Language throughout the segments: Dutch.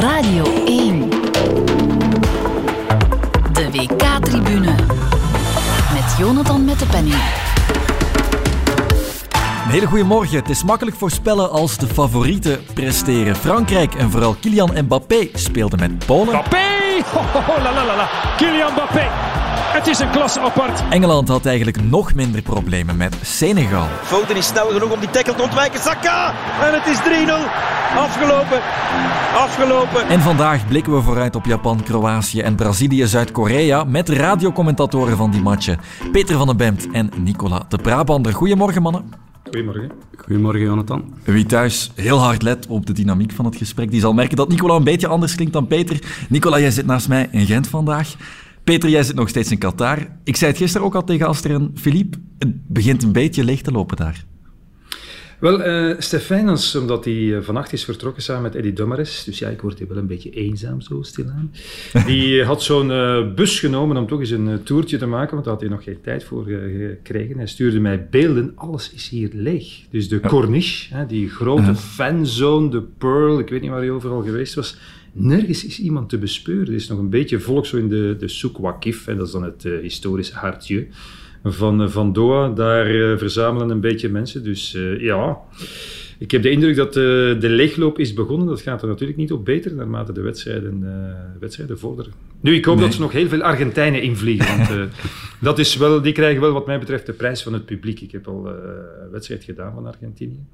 Radio 1. De WK-tribune. Met Jonathan met de penning. Een hele goede morgen. Het is makkelijk voorspellen als de favorieten presteren. Frankrijk en vooral Kylian Mbappé speelden met Polen. Mbappé! Oh, la, la, la, la. Kylian Mbappé. Het is een klasse apart. Engeland had eigenlijk nog minder problemen met Senegal. Foden is snel genoeg om die tackle te ontwijken. Saka! En het is 3-0. Afgelopen. Afgelopen. En vandaag blikken we vooruit op Japan, Kroatië en Brazilië-Zuid-Korea met radiocommentatoren van die matchen. Peter van den Bemt en Nicola de Brabander. Goedemorgen mannen. Goedemorgen. Goedemorgen, Jonathan. Wie thuis heel hard let op de dynamiek van het gesprek, die zal merken dat Nicola een beetje anders klinkt dan Peter. Nicola, jij zit naast mij in Gent vandaag. Peter, jij zit nog steeds in Qatar. Ik zei het gisteren ook al tegen Aster en Philippe. Het begint een beetje leeg te lopen daar. Wel, uh, Stefanus, omdat hij uh, vannacht is vertrokken samen met Eddie Dummeres, dus ja, ik word hier wel een beetje eenzaam zo stilaan. Die had zo'n uh, bus genomen om toch eens een toertje te maken, want daar had hij nog geen tijd voor gekregen. Hij stuurde mij beelden, alles is hier leeg. Dus de Corniche, hè, die grote fanzone, de Pearl, ik weet niet waar hij overal geweest was, nergens is iemand te bespeuren. Er is nog een beetje volk zo in de, de Souk Wakif, en dat is dan het historische Hartje van, van Doha. Daar uh, verzamelen een beetje mensen. Dus ja, ik heb de indruk dat uh, de leegloop is begonnen. Dat gaat er natuurlijk niet op beter naarmate de wedstrijden, wedstrijden vorderen. Nu, ik hoop nee. dat ze nog heel veel Argentijnen invliegen. Want dat is wel, die krijgen wel wat mij betreft de prijs van het publiek. Ik heb al een wedstrijd gedaan van Argentinië.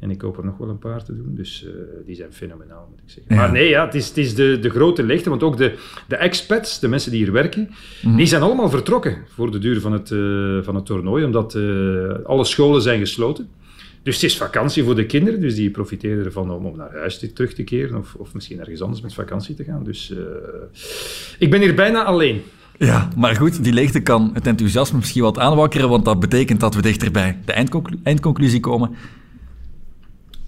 En ik hoop er nog wel een paar te doen. Dus uh, die zijn fenomenaal, moet ik zeggen. Ja. Maar nee, ja, het is, het is de, de grote leegte. Want ook de, de expats, de mensen die hier werken, mm -hmm. die zijn allemaal vertrokken voor de duur van het, uh, van het toernooi. Omdat uh, alle scholen zijn gesloten. Dus het is vakantie voor de kinderen. Dus die profiteren ervan om, om naar huis te, terug te keren. Of, of misschien ergens anders met vakantie te gaan. Dus ik ben hier bijna alleen. Ja, maar goed, die leegte kan het enthousiasme misschien wat aanwakkeren. Want dat betekent dat we dichter bij de eindconclu eindconclusie komen.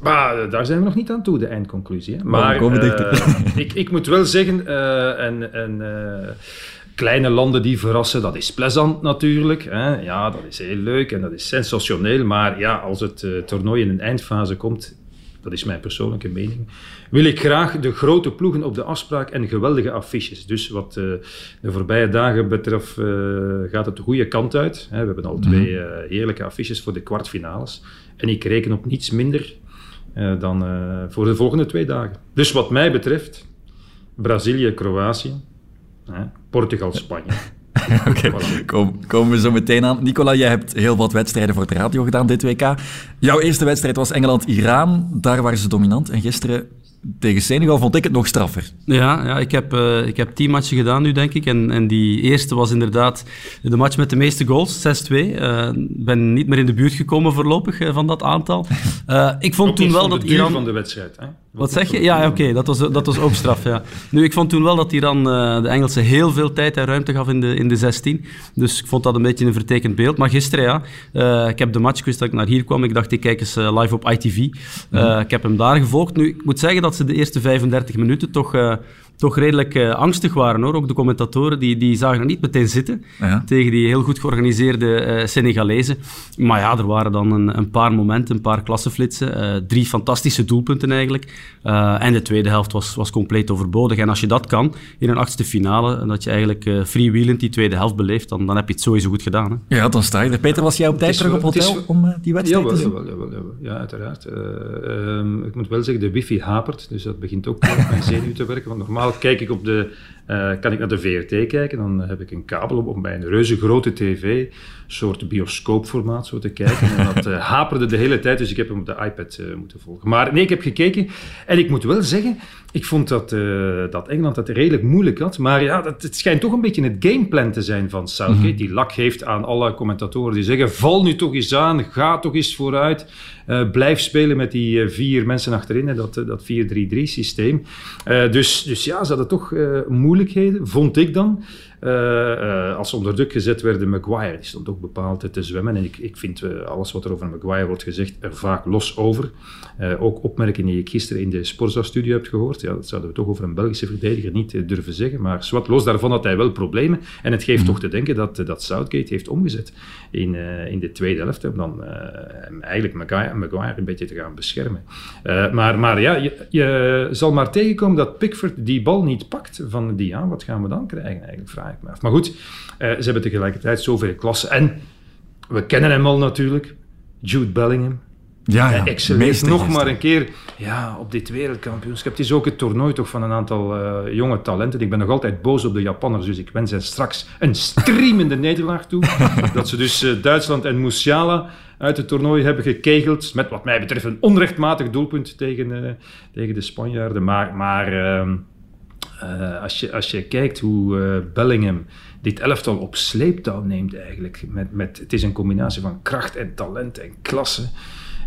Maar daar zijn we nog niet aan toe, de eindconclusie. Hè. Maar uh, ik, ik, moet wel zeggen, uh, en, en uh, kleine landen die verrassen, dat is plezant natuurlijk. Hè. Ja, dat is heel leuk en dat is sensationeel. Maar ja, als het toernooi in een eindfase komt, dat is mijn persoonlijke mening, wil ik graag de grote ploegen op de afspraak en geweldige affiches. Dus wat de voorbije dagen betreft, gaat het de goede kant uit. Hè. We hebben al twee heerlijke affiches voor de kwartfinales. En ik reken op niets minder uh, dan uh, voor de volgende twee dagen. Dus wat mij betreft, Brazilië, Kroatië, Portugal, Spanje. Oké. Kom, komen we zo meteen aan. Nicola, jij hebt heel wat wedstrijden voor de radio gedaan dit WK. Jouw eerste wedstrijd was Engeland-Iran. Daar waren ze dominant. En gisteren tegen Senegal vond ik het nog straffer. Ja, ja ik, heb, uh, ik heb tien matchen gedaan nu, denk ik. En, en die eerste was inderdaad de match met de meeste goals, 6-2. Ik uh, ben niet meer in de buurt gekomen voorlopig uh, van dat aantal. ik vond ook toen wel de dat Iran... van de wedstrijd, hè? Wat zeg je? Ja, oké, okay, dat, was, dat was ook straf, ja. Nu, ik vond toen wel dat Iran de Engelsen heel veel tijd en ruimte gaf in de, in de 16. Dus ik vond dat een beetje een vertekend beeld. Maar gisteren, ja, ik heb de match, dat ik naar hier kwam. Ik dacht, ik kijk eens live op ITV. Mm. Ik heb hem daar gevolgd. Nu, ik moet zeggen dat ze de eerste 35 minuten toch, toch redelijk uh, angstig waren. Hoor. Ook de commentatoren die, die zagen er niet meteen zitten ja. tegen die heel goed georganiseerde uh, Senegalezen. Maar ja, er waren dan een, een paar momenten, een paar klassenflitsen. drie fantastische doelpunten eigenlijk. en de tweede helft was, was compleet overbodig. En als je dat kan in een achtste finale, dat je eigenlijk freewheelend die tweede helft beleeft, dan, dan heb je het sowieso goed gedaan. Hè. Ja, dan sta je er. Peter, was jij op tijd terug op hotel is, om die wedstrijd jawel, te zien? Jawel, jawel, jawel. Ja, uiteraard. Um, ik moet wel zeggen, de wifi hapert, dus dat begint ook op mijn zenuw te werken. Want normaal kijk ik op de, uh, kan ik naar de VRT kijken, dan heb ik een kabel op om bij een reuze grote tv, soort bioscoopformaat zo te kijken. En dat uh, haperde de hele tijd, dus ik heb hem op de iPad uh, moeten volgen. Maar nee, ik heb gekeken en ik moet wel zeggen, ik vond dat, dat Engeland dat redelijk moeilijk had. Maar ja, dat, het schijnt toch een beetje het gameplan te zijn van Southgate, -hmm. die lak heeft aan alle commentatoren die zeggen, val nu toch eens aan, ga toch eens vooruit. Blijf spelen met die vier mensen achterin, hè, dat, dat 4-3-3 systeem. Dus, dus ja, ze hadden toch moeilijkheden, vond ik dan. Uh, uh, als ze onder druk gezet werden, Maguire, die stond ook bepaald te zwemmen. En ik, ik vind uh, alles wat er over Maguire wordt gezegd er vaak los over. ook opmerkingen die ik gisteren in de Sporza-studio heb gehoord. Ja, dat zouden we toch over een Belgische verdediger niet durven zeggen. Maar zwart, los daarvan had hij wel problemen. En het geeft mm. toch te denken dat, dat Southgate heeft omgezet in, in de tweede helft. Om dan eigenlijk Maguire, Maguire, een beetje te gaan beschermen. maar, maar ja, je, je, zal maar tegenkomen dat Pickford die bal niet pakt van Dian. Wat gaan we dan krijgen eigenlijk, vraag ik me af. Maar goed, uh, ze hebben tegelijkertijd zoveel klassen. En we kennen hem al natuurlijk. Jude Bellingham. Ja, ja. Nog maar een keer ja, op dit wereldkampioenschap. Het is ook het toernooi toch van een aantal uh, jonge talenten. Ik ben nog altijd boos op de Japanners, dus ik wens hen straks een streamende nederlaag toe. dat ze dus uh, Duitsland en Musiala uit het toernooi hebben gekegeld. Met wat mij betreft een onrechtmatig doelpunt tegen, uh, tegen de Spanjaarden. Maar, maar ehm, uh, als, je, als je kijkt hoe uh, Bellingham dit elftal op sleeptouw neemt eigenlijk. Met, met, het is een combinatie van kracht en talent en klasse.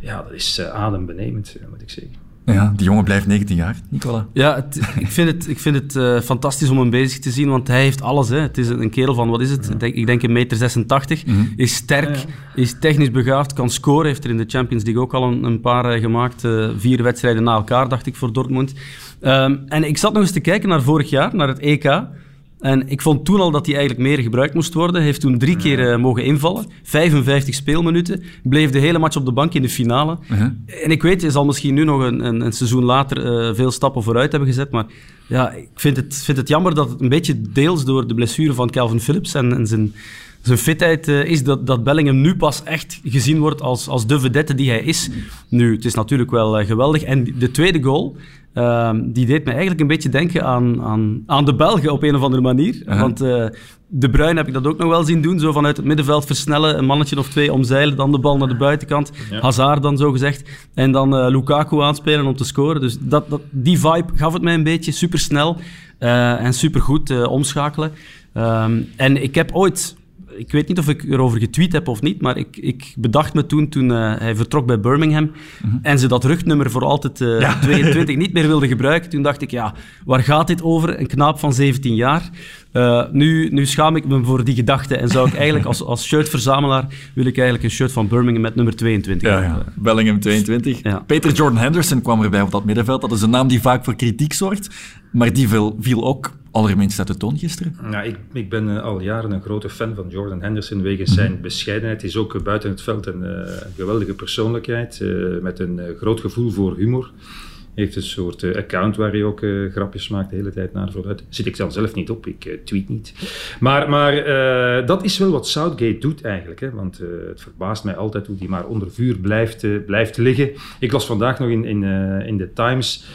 Ja, dat is uh, adembenemend, moet ik zeggen. Ja, die jongen blijft 19 jaar, Nicola. Ja, het, ik vind het, ik vind het uh, fantastisch om hem bezig te zien, want hij heeft alles. Hè. Het is een kerel van, wat is het? Ja. Ik denk een meter 86. Mm -hmm. Is sterk, ja. is technisch begaafd, kan scoren. Heeft er in de Champions League ook al een, een paar uh, gemaakt. Uh, vier wedstrijden na elkaar, dacht ik, voor Dortmund. Um, en ik zat nog eens te kijken naar vorig jaar, naar het EK. En ik vond toen al dat hij eigenlijk meer gebruikt moest worden. Hij heeft toen drie keer uh, mogen invallen. 55 speelminuten. Bleef de hele match op de bank in de finale. Uh -huh. En ik weet, hij zal misschien nu nog een, een, een seizoen later uh, veel stappen vooruit hebben gezet. Maar ja, ik vind het, vind het jammer dat het een beetje deels door de blessure van Calvin Phillips en, en zijn, zijn fitheid uh, is dat, dat Bellingham nu pas echt gezien wordt als, als de vedette die hij is. Nu, het is natuurlijk wel uh, geweldig. En de tweede goal, uh, die deed me eigenlijk een beetje denken aan, aan, aan de Belgen op een of andere manier. -huh. Want uh, De Bruyne heb ik dat ook nog wel zien doen. Zo vanuit het middenveld versnellen, een mannetje of twee omzeilen, dan de bal naar de buitenkant. Ja. Hazard dan zo gezegd. En dan Lukaku aanspelen om te scoren. Dus dat, dat, die vibe gaf het mij een beetje. Supersnel en supergoed omschakelen. Um, en ik heb ooit ik weet niet of ik erover getweet heb of niet, maar ik, ik bedacht me toen, toen uh, hij vertrok bij Birmingham mm -hmm. en ze dat rugnummer voor altijd uh, ja. 22 niet meer wilden gebruiken, toen dacht ik, ja, waar gaat dit over? Een knaap van 17 jaar. Uh, nu, nu schaam ik me voor die gedachte en zou ik eigenlijk als, als shirtverzamelaar wil ik eigenlijk een shirt van Birmingham met nummer 22 ja, ja. Bellingham 22. Ja. Peter Jordan Henderson kwam erbij op dat middenveld. Dat is een naam die vaak voor kritiek zorgt, maar die viel, viel ook allerminst uit de toon gisteren. Ja, ik, ik ben uh, al jaren een grote fan van Jordan Henderson wegens zijn mm -hmm. bescheidenheid. Hij is ook buiten het veld een uh, geweldige persoonlijkheid met een groot gevoel voor humor heeft een soort uh, account waar hij ook uh, grapjes maakt de hele tijd naar vooruit. Zit ik dan zelf niet op, ik uh, tweet niet. Maar, maar dat is wel wat Southgate doet eigenlijk. Hè, want het verbaast mij altijd hoe hij maar onder vuur blijft, blijft liggen. Ik las vandaag nog in, in, in de Times...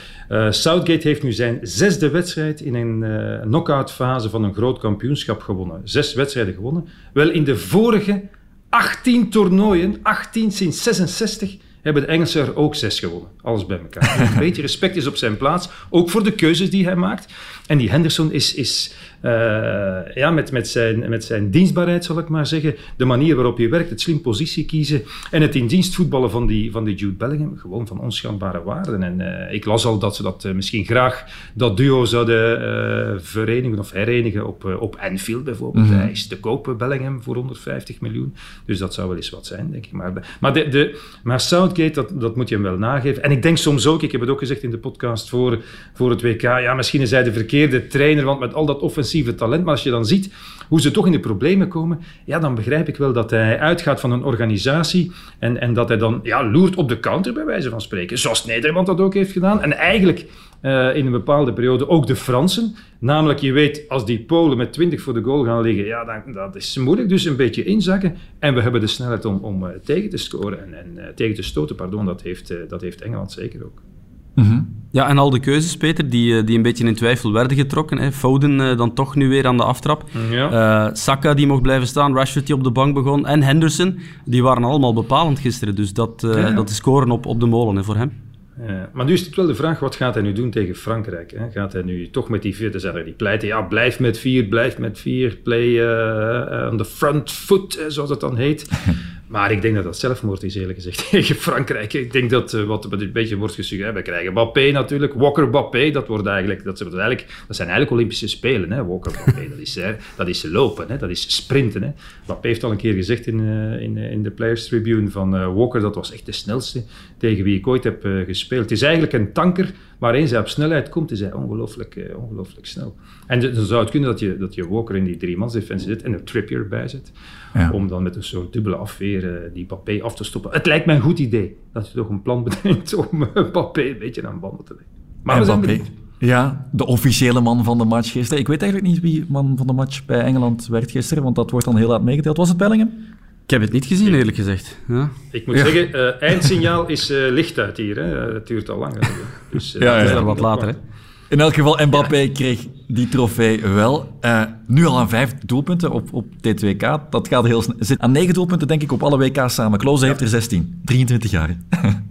Southgate heeft nu zijn zesde wedstrijd in een knock-out fase van een groot kampioenschap gewonnen. Zes wedstrijden gewonnen. Wel in de vorige 18 toernooien, 18 sinds 66 hebben de Engelsen er ook zes gewonnen. Alles bij elkaar. een beetje respect is op zijn plaats, ook voor de keuzes die hij maakt. En die Henderson is, is uh, ja, met, met, zijn, met zijn dienstbaarheid, zal ik maar zeggen, de manier waarop je werkt, het slim positie kiezen en het in dienst voetballen van die, van die Jude Bellingham, gewoon van onschatbare waarden. En uh, ik las al dat ze dat uh, misschien graag, dat duo zouden verenigen of herenigen op, op Anfield bijvoorbeeld. Mm -hmm. Hij is te kopen, Bellingham, voor 150 miljoen. Dus dat zou wel eens wat zijn, denk ik. Maar, maar, de, de, maar Dat, dat moet je hem wel nageven. En ik denk soms ook, ik heb het ook gezegd in de podcast voor, voor het WK, ja, misschien is hij de verkeerde trainer, want met al dat offensieve talent, maar als je dan ziet hoe ze toch in de problemen komen, ja, dan begrijp ik wel dat hij uitgaat van een organisatie en, en dat hij dan ja, loert op de counter, bij wijze van spreken. Zoals Nederland dat ook heeft gedaan. En eigenlijk uh, in een bepaalde periode ook de Fransen. Namelijk, je weet, als die Polen met 20 voor de goal gaan liggen, ja, dan, dat is moeilijk. Dus een beetje inzakken. En we hebben de snelheid om, om uh, tegen te scoren en, en uh, tegen te stoten. Pardon, dat heeft, dat heeft Engeland zeker ook. -hmm. Ja, en al de keuzes, Peter, die, die een beetje in twijfel werden getrokken. Hè. Foden uh, dan toch nu weer aan de aftrap. Ja. Uh, Saka die mocht blijven staan, Rashford die op de bank begon en Henderson, die waren allemaal bepalend gisteren. Dus dat, uh, ja. dat is scoren op, op de molen hè, voor hem. Ja, maar nu is het wel de vraag, wat gaat hij nu doen tegen Frankrijk? Hè? Gaat hij nu toch met die vier, dus die pleiten, ja, blijf met vier, blijf met vier, play uh, on the front foot, zoals het dan heet. Maar ik denk dat dat zelfmoord is, eerlijk gezegd, tegen Frankrijk. Ik denk dat uh, wat een beetje wordt gesuggereerd, we krijgen Mbappé natuurlijk, Walker Mbappé, dat, wordt eigenlijk, dat, eigenlijk, dat zijn eigenlijk Olympische Spelen. Hè? Walker Mbappé, dat is, hè, dat is lopen, hè? dat is sprinten. Hè? Mbappé heeft al een keer gezegd in, uh, in, in de Players Tribune van uh, Walker, dat was echt de snelste tegen wie ik ooit heb gespeeld. Het is eigenlijk een tanker, maar eens hij op snelheid komt, is hij ongelooflijk, ongelooflijk snel. En dan zou het kunnen dat je, dat je Walker in die drie-mans-defensie zit en er Trippier bij zit, ja. om dan met een soort dubbele afweer uh, die Mbappé af te stoppen. Het lijkt mij een goed idee dat je toch een plan bedenkt om Mbappé een beetje aan banden te leggen. Maar en we zijn ja, de officiële man van de match gisteren. Ik weet eigenlijk niet wie man van de match bij Engeland werd gisteren, want dat wordt dan heel laat meegedeeld. Was het Bellingham? Ik heb het niet gezien, eerlijk gezegd. Ja. Ik moet zeggen, uh, eindsignaal is licht uit hier. Hè. Het duurt al lang. Dus, Ja, ja, Dat is wat later, hè. In elk geval, Mbappé kreeg die trofee wel. Eh, nu al aan vijf doelpunten op, op dit WK. Dat gaat heel snel. Zit aan negen doelpunten, denk ik, op alle WK's samen. Klose heeft er 16. 23 jaar.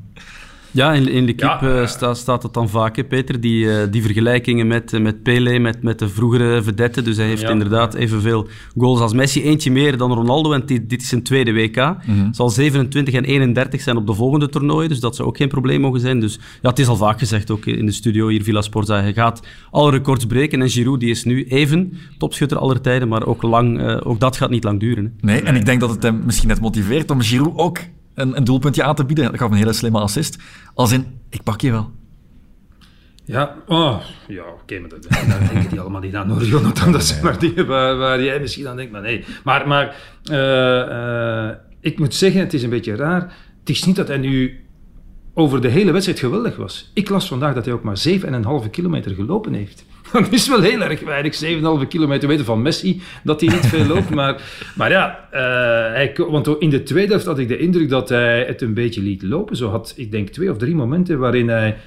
Ja, in, in de kip Ja, eh, sta- staat het dan vaak, hè, Peter. Die, eh, die vergelijkingen met, eh, met Pele, met, met de vroegere vedette. Dus hij heeft Ja. inderdaad evenveel goals als Messi. Eentje meer dan Ronaldo, en dit, dit is zijn tweede WK. Zal 27 en 31 zijn op de volgende toernooien. Dus dat zou ook geen probleem mogen zijn. Dus ja, het is al vaak gezegd, ook in de studio hier, Villa Sporza. Hij gaat alle records breken. En Giroud die is nu even topschutter aller tijden. Maar ook, lang, eh, ook dat gaat niet lang duren. Hè. Nee, en ik denk dat het hem misschien net motiveert om Giroud ook een, een doelpuntje aan te bieden. Dat gaf een hele slimme assist. Als in, ik pak je wel. Ja, oh, ja oké, maar dat, daar denken die allemaal niet aan hoor, Jonathan. Dat zijn maar dingen waar, waar jij misschien aan denkt, maar nee. Maar, maar eh, eh, ik moet zeggen, het is een beetje raar. Het is niet dat hij nu over de hele wedstrijd geweldig was. Ik las vandaag dat hij ook maar 7,5 kilometer gelopen heeft. Dat is wel heel erg weinig, 7,5 kilometer. weten van Messi dat hij niet veel loopt. Maar, maar ja, eh, hij, want in de tweede helft had ik de indruk dat hij het een beetje liet lopen. Zo had ik denk twee of drie momenten waarin hij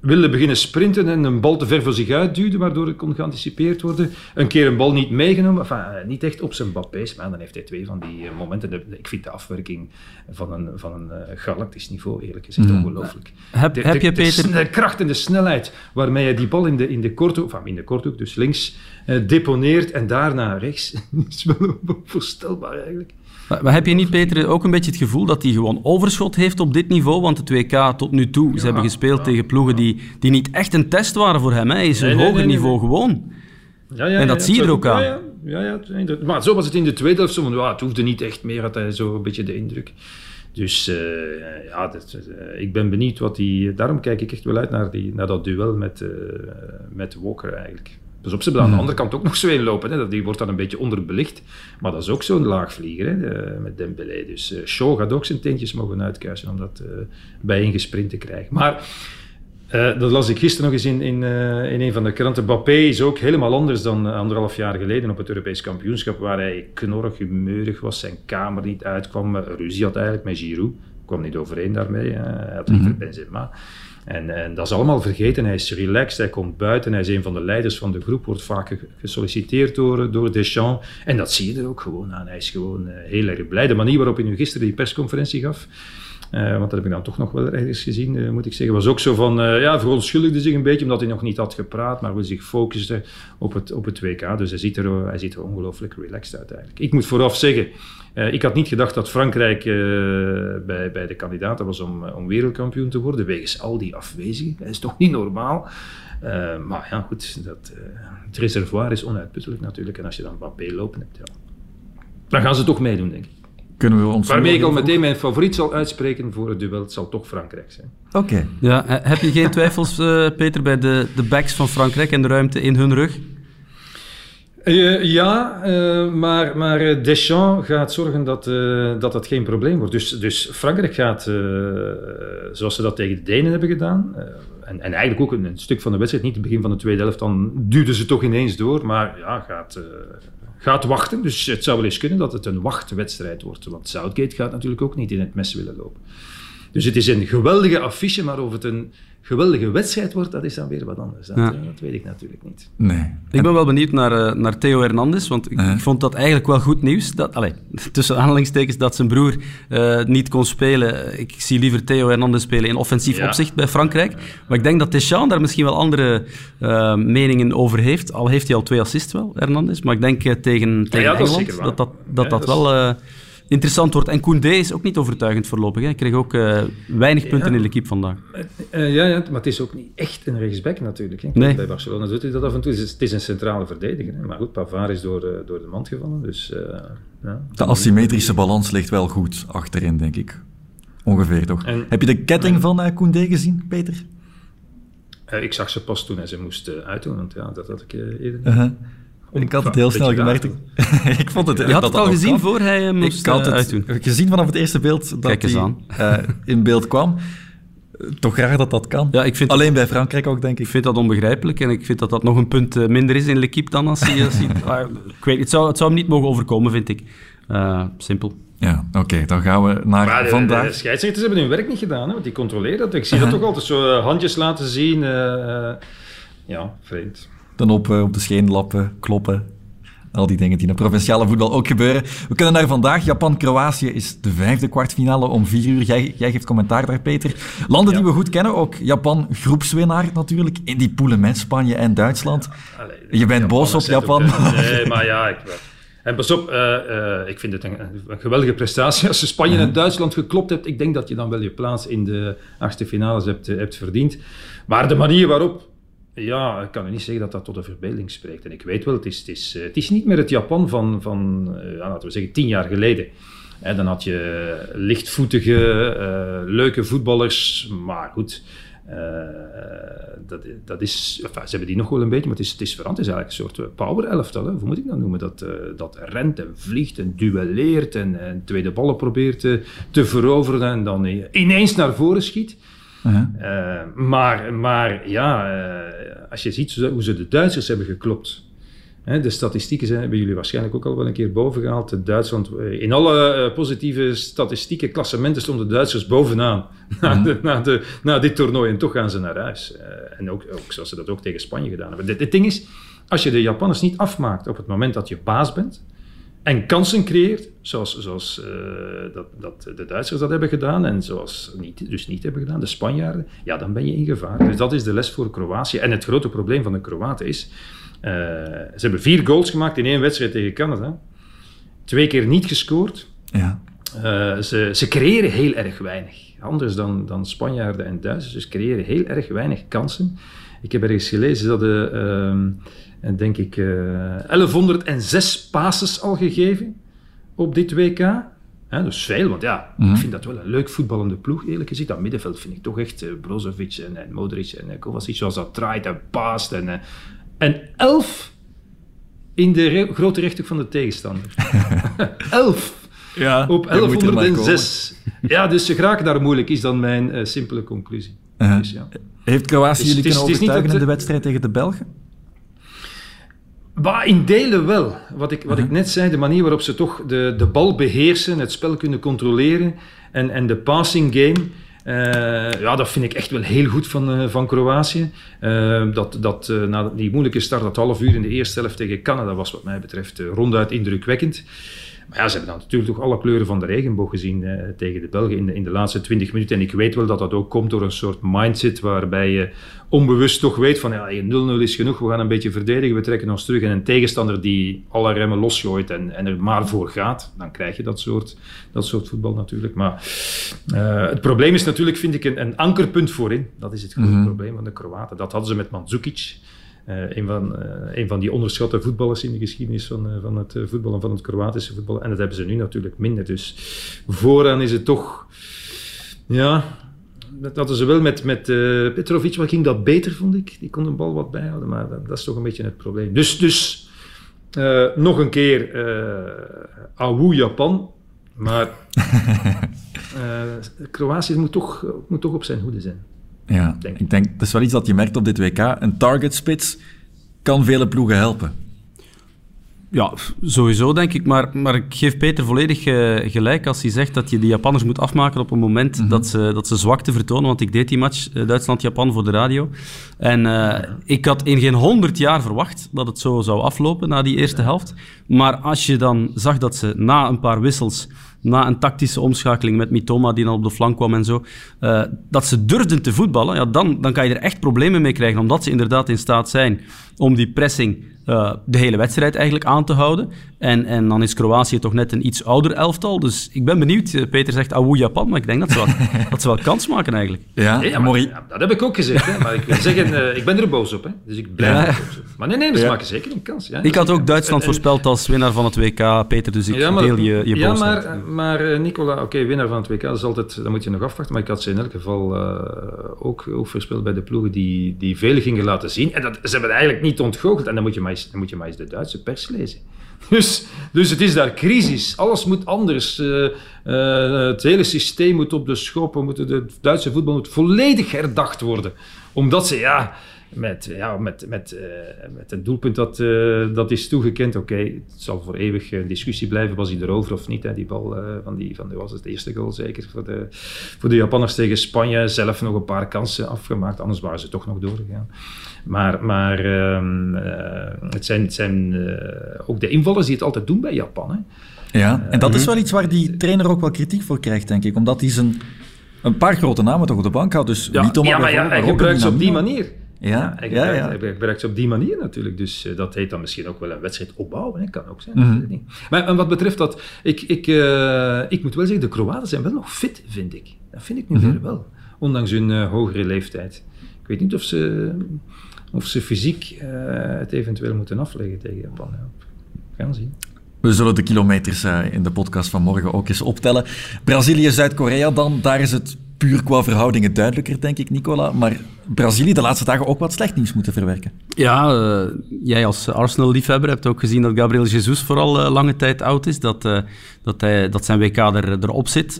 wilde beginnen sprinten en een bal te ver voor zich uitduwde, waardoor het kon geanticipeerd worden. Een keer een bal niet meegenomen, enfin, eh, niet echt op zijn Mbappé's, maar dan heeft hij twee van die eh, momenten. Ik vind de afwerking van een, van een eh, galactisch niveau, eerlijk gezegd, ongelooflijk. Heb- De- heb de- je, Peter- de kracht en de snelheid waarmee hij die bal in de, in de korthoek, enfin in de korthoek, dus links, eh, deponeert en daarna rechts, is wel onvoorstelbaar eigenlijk. Maar, maar heb je niet, Peter, ook een beetje het gevoel dat hij gewoon overschot heeft op dit niveau? Want het WK tot nu toe, ze hebben gespeeld tegen ploegen die, die niet echt een test waren voor hem. Hè. Hij is Nee, een nee, hoger nee, niveau gewoon. Ja, ja, En dat zie je er ook aan. Ja, ja, maar zo was het in de tweede helft. Zo ja, het hoefde niet echt meer, had hij zo een beetje de indruk. Dus eh, ja, dat, eh, ik ben benieuwd wat hij... Daarom kijk ik echt wel uit naar, die, naar dat duel met, eh, met Walker eigenlijk. Dus op ze aan de andere kant ook nog zo een lopen. Hè. Die wordt dan een beetje onderbelicht. Maar dat is ook zo'n laagvlieger hè, met Dembélé. Dus eh Shaw gaat ook zijn teentjes mogen uitkuisen om dat eh bijeengesprint te krijgen. Maar eh, dat las ik gisteren nog eens in, in, in een van de kranten. Mbappé is ook helemaal anders dan anderhalf jaar geleden op het Europees kampioenschap, waar hij knorrig, humeurig was, zijn kamer niet uitkwam, ruzie had eigenlijk met Giroud. kwam niet overeen daarmee, hij had liever Benzema. En, en dat is allemaal vergeten. Hij is relaxed, hij komt buiten, hij is een van de leiders van de groep, wordt vaak ge- gesolliciteerd door, door Deschamps. En dat zie je er ook gewoon aan. Hij is gewoon eh, heel erg blij. De manier waarop hij nu gisteren die persconferentie gaf, eh, want dat heb ik dan toch nog wel ergens gezien, eh, moet ik zeggen. Was ook zo van, eh ja, verontschuldigde zich een beetje omdat hij nog niet had gepraat, maar wil zich focussen op het, op het WK. Dus hij ziet er, hij ongelooflijk relaxed uit eigenlijk. Ik moet vooraf zeggen, ik had niet gedacht dat Frankrijk bij, bij de kandidaten was om, om wereldkampioen te worden, wegens al die afwezigen. Dat is toch niet normaal? Maar ja, goed, dat, het reservoir is onuitputtelijk natuurlijk. En als je dan Mbappé lopen hebt, ja, dan gaan ze toch meedoen, denk ik. Kunnen we ons... Waarmee ik al meteen mijn favoriet zal uitspreken voor het duel, het zal toch Frankrijk zijn. Oké. Ja, heb je geen twijfels, eh, Peter, bij de, de backs van Frankrijk en de ruimte in hun rug? Eh, ja, eh, maar, maar eh, Deschamps gaat zorgen dat, eh, dat dat geen probleem wordt. Dus, dus Frankrijk gaat, eh, zoals ze dat tegen de Denen hebben gedaan, en, en eigenlijk ook een, een stuk van de wedstrijd, niet het begin van de tweede helft, dan duwden ze toch ineens door, maar ja, gaat, eh, gaat wachten. Dus het zou wel eens kunnen dat het een wachtwedstrijd wordt, want Southgate gaat natuurlijk ook niet in het mes willen lopen. Dus het is een geweldige affiche, maar of het een geweldige wedstrijd wordt, dat is dan weer wat anders. Dat, Ja. eh, dat weet ik natuurlijk niet. Nee. Ik ben wel benieuwd naar, eh, naar Theo Hernandez, want ik, vond dat eigenlijk wel goed nieuws. Dat, allez, tussen aanhalingstekens dat zijn broer eh, niet kon spelen. Ik zie liever Theo Hernandez spelen in offensief Ja. opzicht bij Frankrijk. Maar ik denk dat Deschamps daar misschien wel andere meningen over heeft. Al heeft hij al twee assists wel, Hernandez. Maar ik denk tegen, tegen ja, dat Engeland dat dat, dat, Ja, dat wel... eh, interessant wordt. En Koundé is ook niet overtuigend voorlopig. Hè. Hij kreeg ook uh, weinig punten Ja. in de keep vandaag. Eh, ja, ja, maar het is ook niet echt een rechtsback natuurlijk. Hè. Nee. Bij Barcelona doet hij dat af en toe. Het is, het is een centrale verdediger. Hè. Maar goed, Pavard is door, eh, door de mand gevallen. Dus, eh, ja. De asymmetrische balans ligt wel goed achterin, denk ik. Ongeveer, toch? En- Heb je de ketting van eh Koundé gezien, Peter? Eh, ik zag ze pas toen hij ze moest eh, uitdoen. Want ja, dat had ik eh, eerder niet. Uh-huh. Ik had het heel snel gemerkt. ik vond het, Je dat had dat het al gezien kan. voor hij hem moest Ik had eh, het uitdoen. gezien vanaf het eerste beeld dat Kijk eens hij aan. eh, in beeld kwam. Eh, Toch raar dat dat kan. Ja, ik vind, Alleen bij Frankrijk ook, denk ik ik. vind dat onbegrijpelijk en ik vind dat dat nog een punt eh, minder is in L'Equipe dan als hij... Als hij ah, ik weet, het, zou, het zou hem niet mogen overkomen, vind ik. Eh, simpel. Ja, oké, dan gaan we naar Maar de, vandaag. de scheidsrechters hebben hun werk niet gedaan, hè, want die controleren dat. Ik zie dat toch altijd zo eh, handjes laten zien. eh, eh, ja, vreemd. Dan op, eh, op de scheen lappen, kloppen. Al die dingen die in het provinciale voetbal ook gebeuren. We kunnen naar vandaag. Japan-Kroatië is de vijfde kwartfinale om vier uur. Jij, jij geeft commentaar daar, Peter. Landen die we goed kennen ook. Japan, groepswinnaar natuurlijk. In die poelen met Spanje en Duitsland. Allee, Je bent boos op Japan. Nee, maar ja, ik, en pas op, eh, eh, ik vind het een, een geweldige prestatie. Als je Spanje en Duitsland geklopt hebt, ik denk dat je dan wel je plaats in de achtste finales hebt, hebt verdiend. Maar de manier waarop, ja, ik kan niet zeggen dat dat tot de verbeelding spreekt. En ik weet wel, het is, het is, eh, het is niet meer het Japan van, van eh, laten we zeggen, tien jaar geleden. Dan had je lichtvoetige, eh, leuke voetballers, maar goed. dat, dat is, enfin, ze hebben die nog wel een beetje, maar het is, het is veranderd. Het is eigenlijk een soort power elftal. Hè? Hoe moet ik dat noemen? Dat, dat rent en vliegt en duelleert en, en tweede ballen probeert te, te veroveren en dan ineens naar voren schiet. Eh, maar, maar ja, eh, als je ziet hoe ze de Duitsers hebben geklopt. Hè, de statistieken zijn, hebben jullie waarschijnlijk ook al wel een keer boven gehaald. Duitsland, eh, in alle positieve statistieken, klassementen stonden de Duitsers bovenaan na, de, na, de, na dit toernooi. En toch gaan ze naar huis. En ook, ook zoals ze dat ook tegen Spanje gedaan hebben. Het ding is, als je de Japanners niet afmaakt op het moment dat je baas bent, en kansen creëert, zoals, zoals eh, dat, dat de Duitsers dat hebben gedaan en zoals niet, dus niet hebben gedaan, de Spanjaarden, ja, dan ben je in gevaar. Dus dat is de les voor Kroatië. En het grote probleem van de Kroaten is, eh, ze hebben vier goals gemaakt in één wedstrijd tegen Canada. Twee keer niet gescoord. Ja. Eh, ze, ze creëren heel erg weinig. Anders dan, dan Spanjaarden en Duitsers. Dus creëren heel erg weinig kansen. Ik heb ergens gelezen dat de, ehm, en denk ik, eh 1106 passes al gegeven op dit WK. Hè, dus veel, want ja, ik vind dat wel een leuk voetballende ploeg, eerlijk gezegd. Dat middenveld vind ik toch echt eh, Brozovic en, en Modric en eh, Kovacic, zoals dat draait en paast. En, eh, en elf in de re- grote rechthoek van de tegenstander. elf! ja. Op je moet er maar 1106. Ja, dus ze geraken daar moeilijk, is dan mijn eh, simpele conclusie. Dus, ja. komen. Heeft Kroatië is- jullie kunnen overtuigen in de wedstrijd tegen de Belgen? Maar in delen wel. Wat ik, wat ik net zei, de manier waarop ze toch de, de bal beheersen, het spel kunnen controleren en, en de passing game. eh, ja, dat vind ik echt wel heel goed van, eh, van Kroatië. Eh, dat dat eh, na die moeilijke start, dat half uur in de eerste helft tegen Canada, was wat mij betreft eh, ronduit indrukwekkend. Maar ja, ze hebben dan natuurlijk toch alle kleuren van de regenboog gezien eh, tegen de Belgen in de, in de laatste 20 minuten. En ik weet wel dat dat ook komt door een soort mindset waarbij je onbewust toch weet van ja, 0-0 is genoeg, we gaan een beetje verdedigen, we trekken ons terug. En een tegenstander die alle remmen losgooit en, en er maar voor gaat, dan krijg je dat soort, dat soort voetbal natuurlijk. Maar eh, het probleem is natuurlijk, vind ik, een, een ankerpunt voorin. Dat is het grote probleem van de Kroaten. Dat hadden ze met Mandzukic. Eh, een, van, eh, een van die onderschatte voetballers in de geschiedenis van, eh, van het eh, voetballen, van het Kroatische voetbal. En dat hebben ze nu natuurlijk minder. Dus vooraan is het toch... Ja, dat hadden ze wel met, met Petrovic, wat ging dat beter, vond ik. Die kon de bal wat bijhouden, maar dat, dat is toch een beetje het probleem. Dus, dus nog een keer Awu Japan, maar Kroatië moet toch, moet toch op zijn hoede zijn. Ja, Denk ik. ik denk, dat is wel iets dat je merkt op dit WK. Een target spits kan vele ploegen helpen. Ja, sowieso denk ik. Maar, maar ik geef Peter volledig eh, gelijk als hij zegt dat je de Japanners moet afmaken op een moment dat, ze, dat ze zwakte vertonen. Want ik deed die match eh, Duitsland-Japan voor de radio. En eh, ik had in geen honderd jaar verwacht dat het zo zou aflopen na die eerste helft. Maar als je dan zag dat ze na een paar wissels, na een tactische omschakeling met Mitoma die dan op de flank kwam en zo, eh, dat ze durfden te voetballen, ja, dan, dan kan je er echt problemen mee krijgen. Omdat ze inderdaad in staat zijn om die pressing uh, de hele wedstrijd eigenlijk aan te houden. En, en dan is Kroatië toch net een iets ouder elftal. Dus ik ben benieuwd. Eh, Peter zegt Awoe Japan, maar ik denk dat ze wel, dat ze wel kans maken eigenlijk. Ja, Ja, maar, ja, dat heb ik ook gezegd. Hè. Maar ik wil zeggen, eh, ik ben er boos op. Hè. Dus ik blijf Ja. er boos op. Maar nee, nee, ze Ja. maken zeker een kans. Ja. Ik had ook Duitsland En- en- voorspeld als winnaar van het WK, Peter. Dus ik deel je, je ja, boosheid. maar, maar eh, Nicola, oké, winnaar van het WK, dat, is altijd, dat moet je nog afwachten. Maar ik had ze in elk geval eh, ook, ook voorspeld bij de ploegen die, die veel gingen laten zien. En dat, ze hebben het eigenlijk niet ontgoocheld. En dan moet je maar dan moet je maar eens de Duitse pers lezen. Dus, dus het is daar crisis. Alles moet anders. Eh, eh, het hele systeem moet op de schop. De Duitse voetbal moet volledig herdacht worden. Omdat ze, ja, met, ja, met, met, eh, met een doelpunt dat, eh, dat is toegekend. Oké, het zal voor eeuwig een discussie blijven. Was hij erover of niet? Hè? Die bal eh, van, die, van de, was het eerste goal zeker voor de, voor de Japanners tegen Spanje. Zelf nog een paar kansen afgemaakt. Anders waren ze toch nog doorgegaan. Maar, maar ehm, eh, het zijn, het zijn eh, ook de invallers die het altijd doen bij Japan. Hè? Ja, en dat is wel iets waar die trainer ook wel kritiek voor krijgt, denk ik. Omdat hij zijn een paar grote namen toch op de bank houdt. Dus niet om ja, maar ja, hij gebruikt ze op die manier. Ja, ja, gebruikt, ja. gebruikt ze op die manier natuurlijk. Dus eh, dat heet dan misschien ook wel een wedstrijd opbouwen. Hè? Kan ook zijn. Mhm. ik niet. Maar en wat betreft dat, ik, ik, eh, ik moet wel zeggen, de Kroaten zijn wel nog fit, vind ik. Dat vind ik nu Mhm. weer wel. Ondanks hun eh, hogere leeftijd. Ik weet niet of ze, of ze fysiek het eventueel moeten afleggen tegen Japan. Ja. We gaan zien. We zullen de kilometers in de podcast van morgen ook eens optellen. Brazilië, Zuid-Korea dan, daar is het puur qua verhoudingen duidelijker, denk ik, Nicola. Maar Brazilië de laatste dagen ook wat slecht nieuws moeten verwerken. Ja, eh, jij als Arsenal-liefhebber hebt ook gezien dat Gabriel Jesus vooral eh, lange tijd oud is. Dat, eh, dat, hij, dat zijn WK er, erop zit.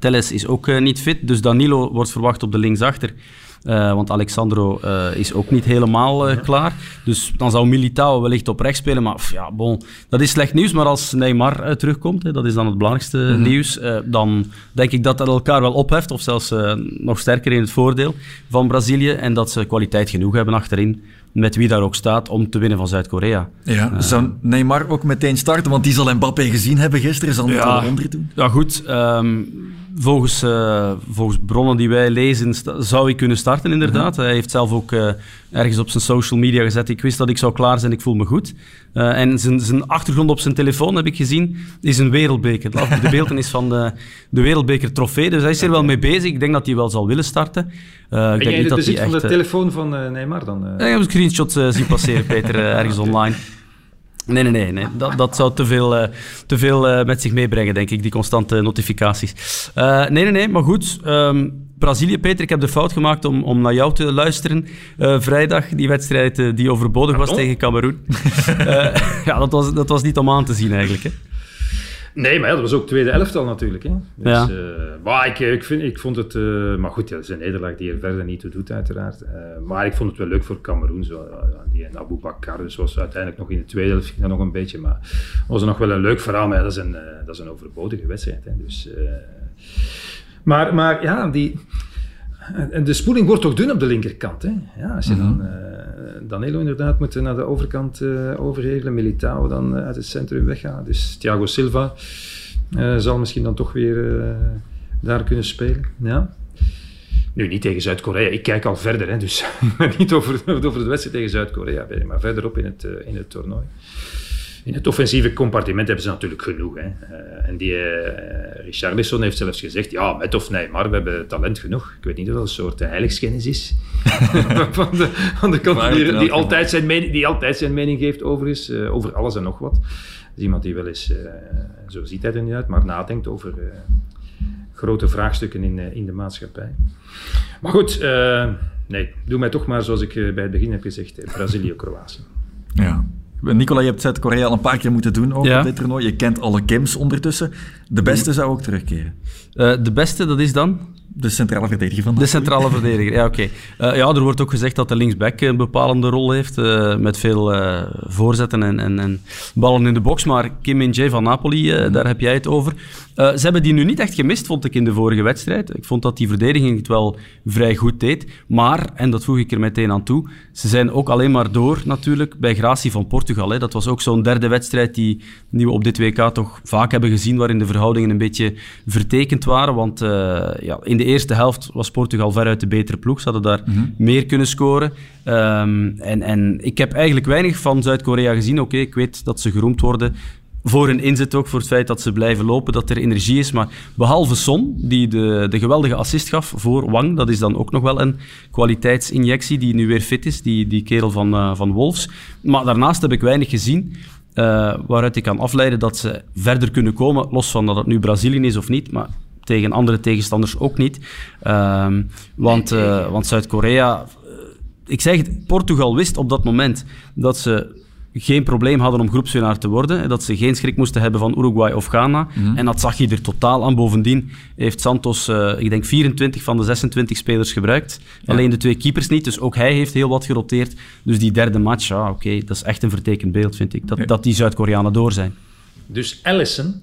Telles is ook niet fit, dus Danilo wordt verwacht op de linksachter. Eh, want Alexandro eh, is ook niet helemaal eh, klaar. Dus dan zou Militao wellicht op rechts spelen. Maar pff, ja, bon, dat is slecht nieuws. Maar als Neymar terugkomt, hè, dat is dan het belangrijkste nieuws, eh, dan denk ik dat dat elkaar wel opheft. Of zelfs nog sterker in het voordeel van Brazilië. En dat ze kwaliteit genoeg hebben achterin, met wie daar ook staat, om te winnen van Zuid-Korea. Ja, zou Neymar ook meteen starten? Want die zal Mbappé gezien hebben gisteren. Zal Ja. ja. onder doen? Ja, goed. ehm, volgens, eh, volgens bronnen die wij lezen, zou hij kunnen starten, inderdaad. Hij heeft zelf ook eh, ergens op zijn social media gezet: Ik wist dat ik zou klaar zijn, ik voel me goed. Eh, en zijn, zijn achtergrond op zijn telefoon, heb ik gezien, is een wereldbeker. De beeldenis van de, de wereldbeker trofee. Dus hij is er wel mee bezig. Ik denk dat hij wel zal willen starten. Eh, ik denk jij niet dat hij van echt. de eh, telefoon van Neymar dan? ja, ik heb een screenshot zien passeren, Peter, ergens online. Nee, nee, nee. nee. Dat, dat zou te veel, eh, te veel eh, met zich meebrengen, denk ik, die constante notificaties. Eh, nee, nee, nee, maar goed. ehm, Brazilië, Peter, ik heb de fout gemaakt om, om naar jou te luisteren. Vrijdag, die wedstrijd die overbodig was Pardon? tegen Cameroen. Ja, dat was, dat was niet om aan te zien eigenlijk. Hè. Nee, maar ja, dat was ook tweede elftal natuurlijk. Hè. Dus, Ja. eh, maar ik, ik, vind, ik vond het... eh, maar goed, ja, dat is een nederlaag die er verder niet toe doet, uiteraard. Eh, maar ik vond het wel leuk voor Cameroen. Zo, die en Abu Bakar dus was uiteindelijk nog in de tweede helft ging dat nog een beetje. Maar was nog wel een leuk verhaal. Maar ja, dat, is een, eh, dat is een overbodige wedstrijd. Hè. Dus, eh, maar, maar ja, die... En de spoeling wordt toch dun op de linkerkant. Hè? Ja, als je dan eh, Danilo inderdaad moet naar de overkant eh overhevelen, Militao dan eh, uit het centrum weggaan. Dus Thiago Silva zal misschien dan toch weer daar kunnen spelen. Ja. Nu, niet tegen Zuid-Korea. Ik kijk al verder, hè, dus niet over, over de wedstrijd tegen Zuid-Korea, maar verderop in het, in het toernooi. In het offensieve compartiment hebben ze natuurlijk genoeg. Hè. Eh, en die Richarlison heeft zelfs gezegd, ja, met of Neymar, we hebben talent genoeg. Ik weet niet of dat een soort heiligschennis is. van, de, van de kant Maar die, die, altijd zijn mening, die altijd zijn mening geeft overigens, eh, over alles en nog wat. Dat is iemand die wel eens, eh, zo ziet hij er niet uit, maar nadenkt over eh, grote vraagstukken in, eh, in de maatschappij. Maar goed, eh, nee, doe mij toch maar zoals ik bij het begin heb gezegd, Brazilië-Kroatië. Ja. Nicola, je hebt Zuid-Korea al een paar keer moeten doen ook Ja. op dit toernooi. Je kent alle Kims ondertussen. De beste zou ook terugkeren. Eh, de beste, dat is dan? De centrale verdediger van De centrale verdediger, ja oké. Eh, ja, er wordt ook gezegd dat de linksback een bepalende rol heeft, eh, met veel eh, voorzetten en, en, en ballen in de box. Maar Kim Min-jae van Napoli, eh, daar heb jij het over. Eh, ze hebben die nu niet echt gemist, vond ik, in de vorige wedstrijd. Ik vond dat die verdediging het wel vrij goed deed. Maar, en dat voeg ik er meteen aan toe, ze zijn ook alleen maar door natuurlijk bij gratie van Portugal. Hè. Dat was ook zo'n derde wedstrijd die, die we op dit WK toch vaak hebben gezien, waarin de verhoudingen een beetje vertekend waren. Want eh, ja, in de eerste helft was Portugal veruit de betere ploeg. Ze hadden daar meer kunnen scoren. Ehm, en, en ik heb eigenlijk weinig van Zuid-Korea gezien. Oké, ik weet dat ze geroemd worden voor hun inzet ook, voor het feit dat ze blijven lopen, dat er energie is. Maar behalve Son, die de, de geweldige assist gaf voor Wang, dat is dan ook nog wel een kwaliteitsinjectie die nu weer fit is, die, die kerel van, uh, van Wolves. Maar daarnaast heb ik weinig gezien uh, waaruit ik kan afleiden dat ze verder kunnen komen, los van dat het nu Brazilië is of niet, maar tegen andere tegenstanders ook niet. Uh, want uh, want Zuid-Korea... Ik zeg, Portugal wist op dat moment dat ze geen probleem hadden om groepswinnaar te worden. Dat ze geen schrik moesten hebben van Uruguay of Ghana. Mm. En dat zag je er totaal aan. Bovendien heeft Santos, uh, ik denk, 24 van de 26 spelers gebruikt. Ja. Alleen de twee keepers niet. Dus ook hij heeft heel wat geroteerd. Dus die derde match, ja, oké, okay, dat is echt een vertekend beeld, vind ik. Dat, ja. dat die Zuid-Koreanen door zijn. Dus Allison,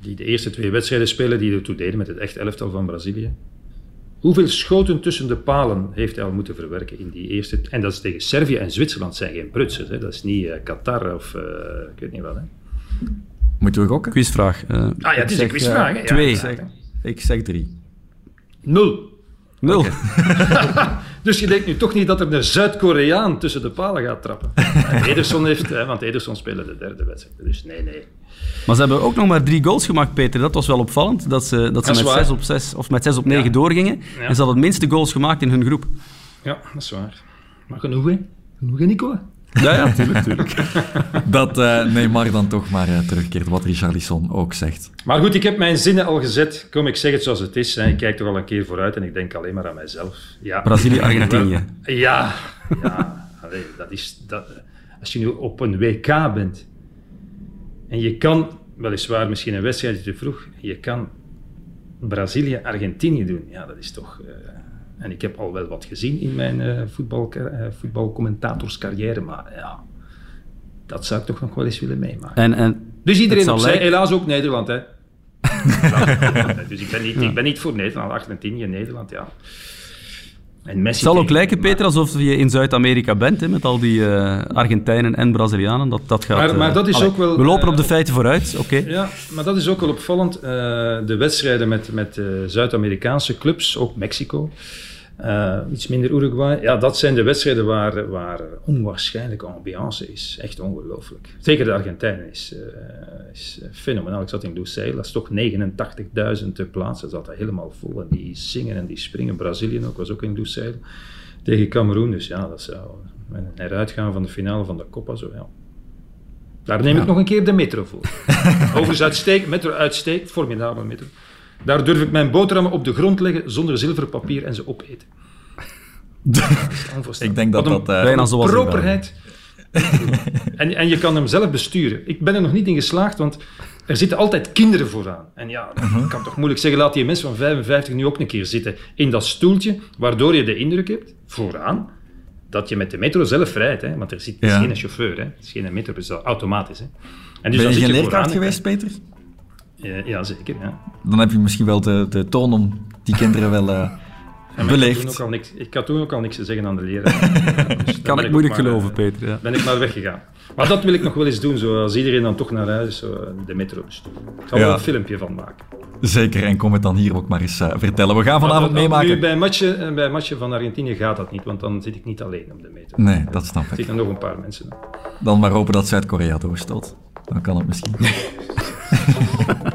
die de eerste twee wedstrijden spelen, die ertoe deden met het echt elftal van Brazilië. Hoeveel schoten tussen de palen heeft hij al moeten verwerken in die eerste... En dat is tegen Servië en Zwitserland zijn geen prutsers. Hè? Dat is niet uh, Qatar of uh, ik weet niet wat. Hè? Moeten we gokken? Quizvraag. Uh, ah ja, het is een quizvraag. Hè? Ja, twee. Ik zeg, ik zeg drie. Nul. Nul. Okay. dus je denkt nu toch niet dat er een Zuid-Koreaan tussen de palen gaat trappen. Ederson heeft... Hè, want Ederson speelde de derde wedstrijd. Dus nee, nee. Maar ze hebben ook nog maar drie goals gemaakt, Peter. Dat was wel opvallend. Dat ze, dat ze Dat met waar. 6 op 6 of met 6 op 9 Ja. doorgingen. Ja. En ze hadden het minste goals gemaakt in hun groep. Ja, dat is waar. Maar genoeg, hè? Genoeg, hè, Nico? Ja, ja, tuurlijk, tuurlijk. Dat uh, Neymar dan toch maar uh, terugkeert, wat Richarlison ook zegt. Maar goed, ik heb mijn zinnen al gezet. Kom, ik zeg het zoals het is. Hè. Ik kijk toch al een keer vooruit en ik denk alleen maar aan mijzelf. Ja. Brazilië-Argentinië. Ja, ja. Allee, dat is, dat, als je nu op een WK bent en je kan, weliswaar misschien een wedstrijd te vroeg, je kan Brazilië-Argentinië doen. Ja, dat is toch... Uh, en ik heb al wel wat gezien in mijn uh, voetbal, uh, voetbalcommentatorscarrière, maar ja, dat zou ik toch nog wel eens willen meemaken. En, en dus iedereen opzij, lijken- helaas ook Nederland, hè. dus ik ben, niet, ik ben niet voor Nederland, Argentinië, Nederland, ja. En Messi Het zal ook lijken, Peter, alsof je in Zuid-Amerika bent, hè, met al die eh, Argentijnen en Brazilianen. Dat, dat gaat, Maar- maar eh, dat is allee, ook wel, We lopen eh, op de feiten vooruit, oké. Ja, maar dat is ook wel opvallend. De wedstrijden met, met Zuid-Amerikaanse clubs, ook Mexico, uh, iets minder Uruguay. Ja, dat zijn de wedstrijden waar, waar onwaarschijnlijke ambiance is. Echt ongelooflijk. Zeker de Argentijnen is, uh, is fenomenaal. Ik zat in Lusail, dat is toch 89.000 plaatsen. Dat zat helemaal vol. En die zingen en die springen. Brazilië ook, was ook in Lusail. Tegen Cameroen. Dus ja, dat zou een heruitgaan van de finale van de Copa. Zo, ja. Daar neem ja. ik nog een keer de metro voor. Overigens uitsteek, metro uitsteekt, formidabel metro. Daar durf ik mijn boterhammen op de grond leggen zonder zilverpapier en ze opeten. ik denk dat dat... Uh, bijna zoals properheid. en, en je kan hem zelf besturen. Ik ben er nog niet in geslaagd, want er zitten altijd kinderen vooraan. En ja, dat uh-huh. kan toch moeilijk zeggen, laat die mensen van 55 nu ook een keer zitten in dat stoeltje, waardoor je de indruk hebt, vooraan, dat je met de metro zelf rijdt. Hè? Want er zit ja. geen chauffeur, hè? het is geen metro, het is automatisch. Hè? En dus ben je geen leerkracht geweest, Peter? Ja, ja, zeker. Ja. Dan heb je misschien wel de, de toon om die kinderen wel uh, beleefd. Ik, had niks, ik had toen ook al niks te zeggen aan de leraar. dus kan ik moeilijk maar, geloven, Peter. Ja. Ben ik maar weggegaan. Maar dat wil ik nog wel eens doen, zo, als iedereen dan toch naar huis zo, de metro bestuurt. Ik zal ja. er een filmpje van maken. Zeker, en kom het dan hier ook maar eens uh, vertellen. We gaan vanavond meemaken. Nu, bij een matje, bij matje van Argentinië gaat dat niet, want dan zit ik niet alleen op de metro. Nee, dat snap ik. Er zitten nog een paar mensen. Dan maar hopen dat Zuid-Korea doorstoot. Dan kan het misschien.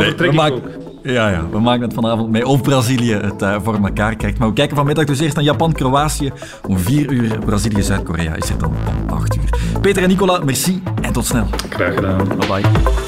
nee, we maken, ja, ja, we maken het vanavond mee of Brazilië het uh, voor elkaar krijgt. Maar we kijken vanmiddag dus eerst naar Japan-Kroatië. Om 4 uur Brazilië-Zuid-Korea is er dan om 8 uur. Peter en Nicola, merci en tot snel. Graag gedaan. Bye bye.